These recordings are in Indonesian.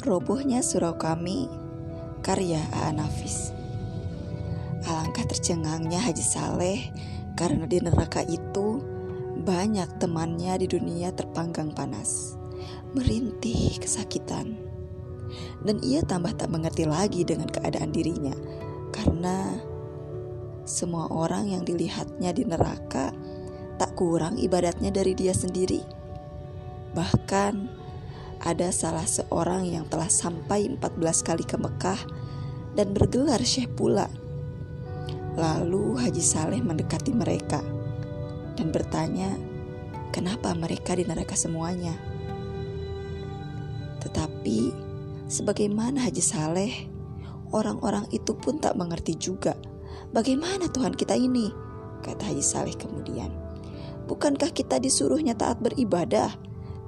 Robohnya surau kami, karya A. Nafis. Alangkah tercengangnya Haji Saleh karena di neraka itu banyak temannya di dunia terpanggang panas, merintih kesakitan. Dan ia tambah tak mengerti lagi dengan keadaan dirinya karena semua orang yang dilihatnya di neraka tak kurang ibadatnya dari dia sendiri. Bahkan ada salah seorang yang telah sampai 14 kali ke Mekah dan bergelar syekh pula. Lalu Haji Saleh mendekati mereka dan bertanya, kenapa mereka di neraka semuanya? Tetapi, sebagaimana Haji Saleh, orang-orang itu pun tak mengerti juga bagaimana Tuhan kita ini, kata Haji Saleh kemudian. Bukankah kita disuruhnya taat beribadah,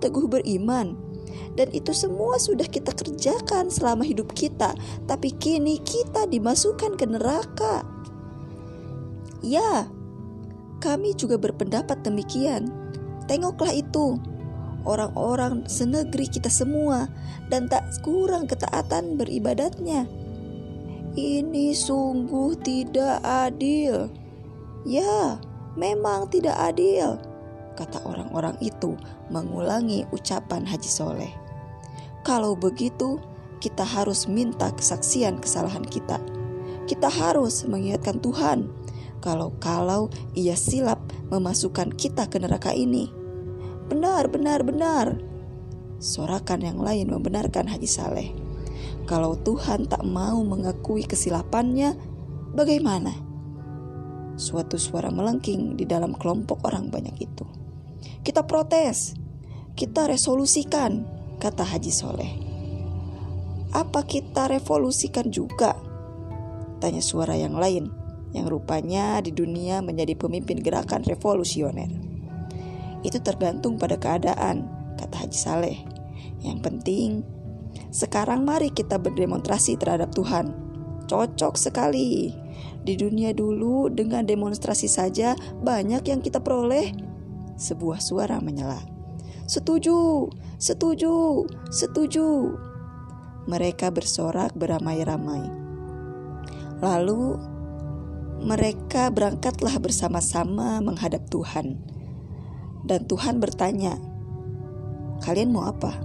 teguh beriman, dan itu semua sudah kita kerjakan selama hidup kita, tapi kini kita dimasukkan ke neraka. Ya, kami juga berpendapat demikian. Tengoklah itu, orang-orang senegeri kita semua, dan tak kurang ketaatan beribadatnya. Ini sungguh tidak adil. Ya, memang tidak adil, kata orang-orang itu mengulangi ucapan Haji Soleh. Kalau begitu, kita harus minta kesaksian kesalahan kita. Kita harus mengingatkan Tuhan kalau-kalau ia silap memasukkan kita ke neraka ini. Benar, benar, benar. Sorakan yang lain membenarkan Haji Saleh. Kalau Tuhan tak mau mengakui kesilapannya, bagaimana? Suatu suara melengking di dalam kelompok orang banyak itu. Kita protes, kita resolusikan, kata Haji Soleh. Apa kita revolusikan juga? Tanya suara yang lain, yang rupanya di dunia menjadi pemimpin gerakan revolusioner. Itu tergantung pada keadaan, kata Haji Saleh. Yang penting, sekarang mari kita berdemonstrasi terhadap Tuhan. Cocok sekali. Di dunia dulu dengan demonstrasi saja banyak yang kita peroleh. Sebuah suara menyela. Setuju, setuju, setuju. Mereka bersorak beramai-ramai. Lalu mereka berangkatlah bersama-sama menghadap Tuhan. Dan Tuhan bertanya, "Kalian mau apa?"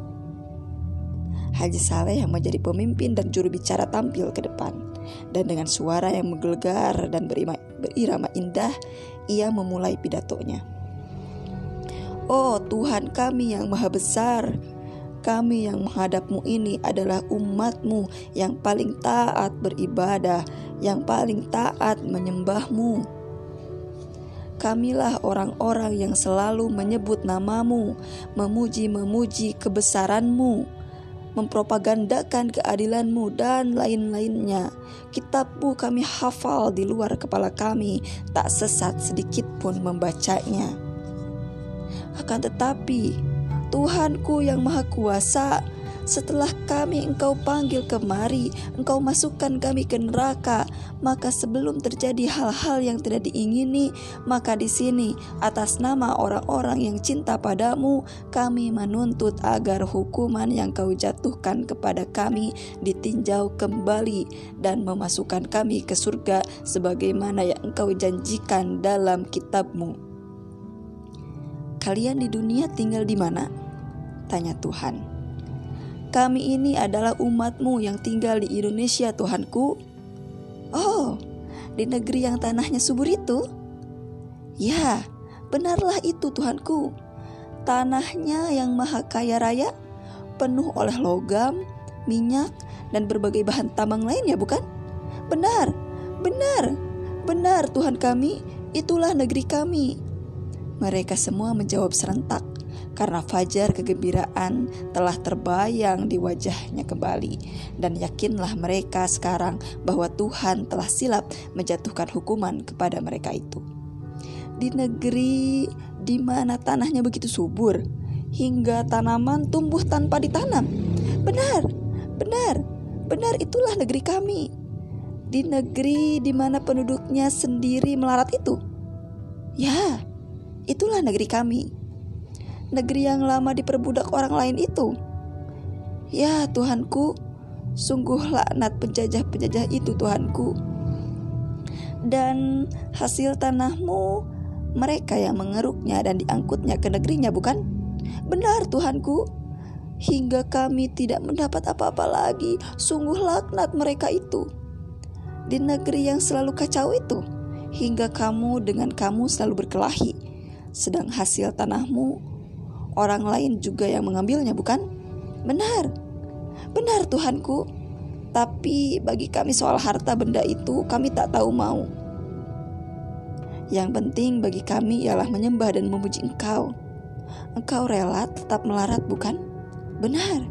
Haji Saleh yang menjadi pemimpin dan juru bicara tampil ke depan. Dan dengan suara yang menggelegar dan berirama indah, ia memulai pidatonya. Oh Tuhan kami yang maha besar, kami yang menghadapmu ini adalah umatmu yang paling taat beribadah, yang paling taat menyembahmu. Kamilah orang-orang yang selalu menyebut namamu, memuji-memuji kebesaranmu mempropagandakan keadilanmu dan lain-lainnya. Kitabmu kami hafal di luar kepala kami, tak sesat sedikit pun membacanya. Akan tetapi, Tuhanku yang Maha Kuasa, setelah kami engkau panggil kemari, engkau masukkan kami ke neraka, maka sebelum terjadi hal-hal yang tidak diingini, maka di sini atas nama orang-orang yang cinta padamu, kami menuntut agar hukuman yang kau jatuhkan kepada kami ditinjau kembali dan memasukkan kami ke surga sebagaimana yang engkau janjikan dalam kitabmu. Kalian di dunia tinggal di mana? Tanya Tuhan. Kami ini adalah umatmu yang tinggal di Indonesia Tuhanku. Oh, di negeri yang tanahnya subur itu? Ya, benarlah itu Tuhanku. Tanahnya yang maha kaya raya, penuh oleh logam, minyak, dan berbagai bahan tambang lainnya bukan? Benar, benar, benar Tuhan kami, itulah negeri kami. Mereka semua menjawab serentak karena fajar kegembiraan telah terbayang di wajahnya kembali dan yakinlah mereka sekarang bahwa Tuhan telah silap menjatuhkan hukuman kepada mereka itu. Di negeri di mana tanahnya begitu subur hingga tanaman tumbuh tanpa ditanam. Benar, benar, benar itulah negeri kami. Di negeri di mana penduduknya sendiri melarat itu. Ya, itulah negeri kami negeri yang lama diperbudak orang lain itu. Ya Tuhanku, sungguh laknat penjajah-penjajah itu Tuhanku. Dan hasil tanahmu mereka yang mengeruknya dan diangkutnya ke negerinya bukan? Benar Tuhanku, hingga kami tidak mendapat apa-apa lagi. Sungguh laknat mereka itu. Di negeri yang selalu kacau itu, hingga kamu dengan kamu selalu berkelahi. Sedang hasil tanahmu, orang lain juga yang mengambilnya bukan? Benar, benar Tuhanku. Tapi bagi kami soal harta benda itu kami tak tahu mau. Yang penting bagi kami ialah menyembah dan memuji Engkau. Engkau rela tetap melarat bukan? Benar,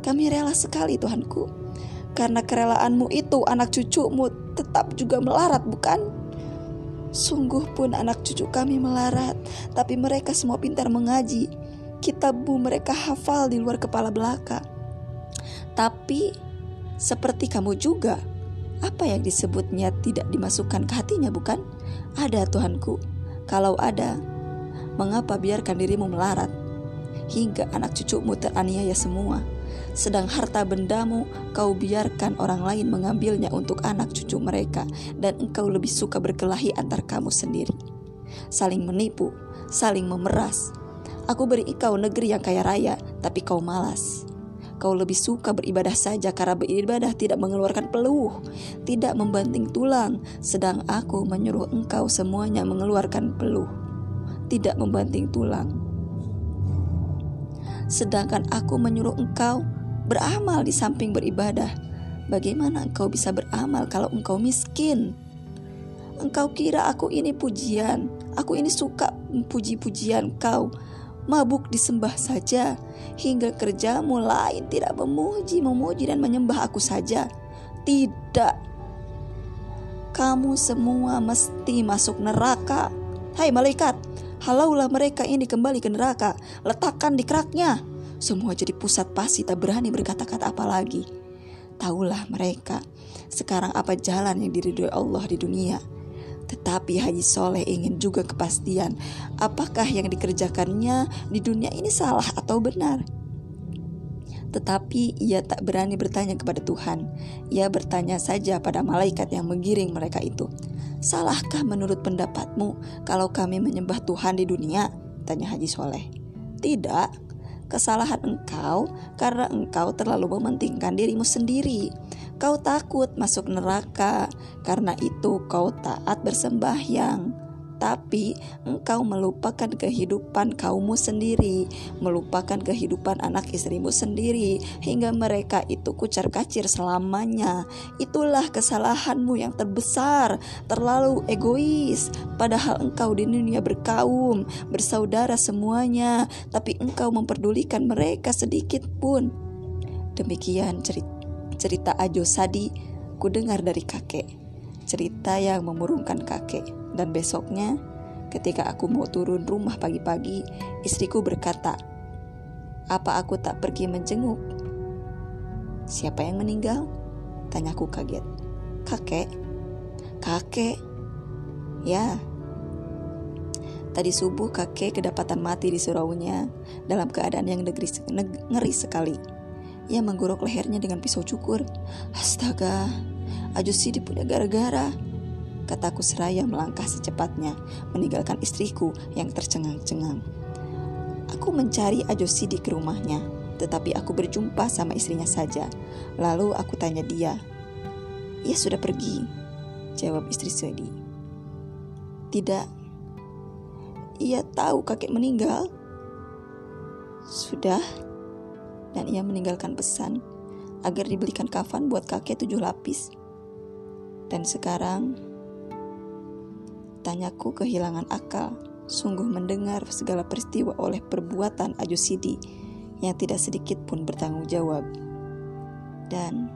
kami rela sekali Tuhanku. Karena kerelaanmu itu anak cucumu tetap juga melarat bukan? Sungguh pun anak cucu kami melarat, tapi mereka semua pintar mengaji kitabmu mereka hafal di luar kepala belaka. Tapi seperti kamu juga, apa yang disebutnya tidak dimasukkan ke hatinya bukan? Ada Tuhanku. Kalau ada, mengapa biarkan dirimu melarat hingga anak cucumu teraniaya semua? Sedang harta bendamu kau biarkan orang lain mengambilnya untuk anak cucu mereka dan engkau lebih suka berkelahi antar kamu sendiri. Saling menipu, saling memeras, Aku beri engkau negeri yang kaya raya, tapi kau malas. Kau lebih suka beribadah saja karena beribadah tidak mengeluarkan peluh, tidak membanting tulang, sedang aku menyuruh engkau semuanya mengeluarkan peluh, tidak membanting tulang. Sedangkan aku menyuruh engkau beramal di samping beribadah. Bagaimana engkau bisa beramal kalau engkau miskin? Engkau kira aku ini pujian, aku ini suka puji-pujian kau mabuk disembah saja, hingga kerjamu lain tidak memuji, memuji dan menyembah aku saja. Tidak. Kamu semua mesti masuk neraka. Hai malaikat, halaulah mereka ini kembali ke neraka, letakkan di keraknya. Semua jadi pusat pasti tak berani berkata-kata apa lagi. Taulah mereka sekarang apa jalan yang diridhoi Allah di dunia tetapi Haji Soleh ingin juga kepastian apakah yang dikerjakannya di dunia ini salah atau benar. Tetapi ia tak berani bertanya kepada Tuhan. Ia bertanya saja pada malaikat yang menggiring mereka itu. Salahkah menurut pendapatmu kalau kami menyembah Tuhan di dunia? Tanya Haji Soleh. Tidak, Kesalahan engkau karena engkau terlalu mementingkan dirimu sendiri. Kau takut masuk neraka, karena itu kau taat bersembahyang tapi engkau melupakan kehidupan kaummu sendiri, melupakan kehidupan anak istrimu sendiri, hingga mereka itu kucar kacir selamanya. Itulah kesalahanmu yang terbesar, terlalu egois. Padahal engkau di dunia berkaum, bersaudara semuanya, tapi engkau memperdulikan mereka sedikit pun. Demikian cerita, cerita Ajo Sadi ku dengar dari kakek cerita yang memurungkan kakek. Dan besoknya, ketika aku mau turun rumah pagi-pagi, istriku berkata, "Apa aku tak pergi menjenguk?" "Siapa yang meninggal?" tanyaku kaget. "Kakek." "Kakek?" "Ya." Tadi subuh kakek kedapatan mati di suraunya dalam keadaan yang negeri, ngeri sekali. Ia menggorok lehernya dengan pisau cukur. Astaga, Ajusidi punya gara-gara. Kataku seraya melangkah secepatnya, meninggalkan istriku yang tercengang-cengang. Aku mencari Ajosidi ke rumahnya, tetapi aku berjumpa sama istrinya saja. Lalu aku tanya dia, "Ia sudah pergi?" Jawab istri sedih. "Tidak. Ia tahu kakek meninggal." Sudah. Dan ia meninggalkan pesan agar dibelikan kafan buat kakek tujuh lapis. Dan sekarang, tanyaku kehilangan akal, sungguh mendengar segala peristiwa oleh perbuatan Ajusidi yang tidak sedikit pun bertanggung jawab. Dan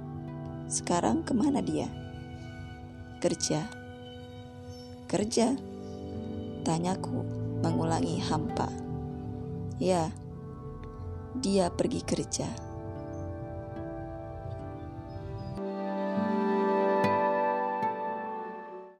sekarang ke mana dia? Kerja. Kerja? Tanyaku mengulangi hampa. Ya, dia pergi kerja.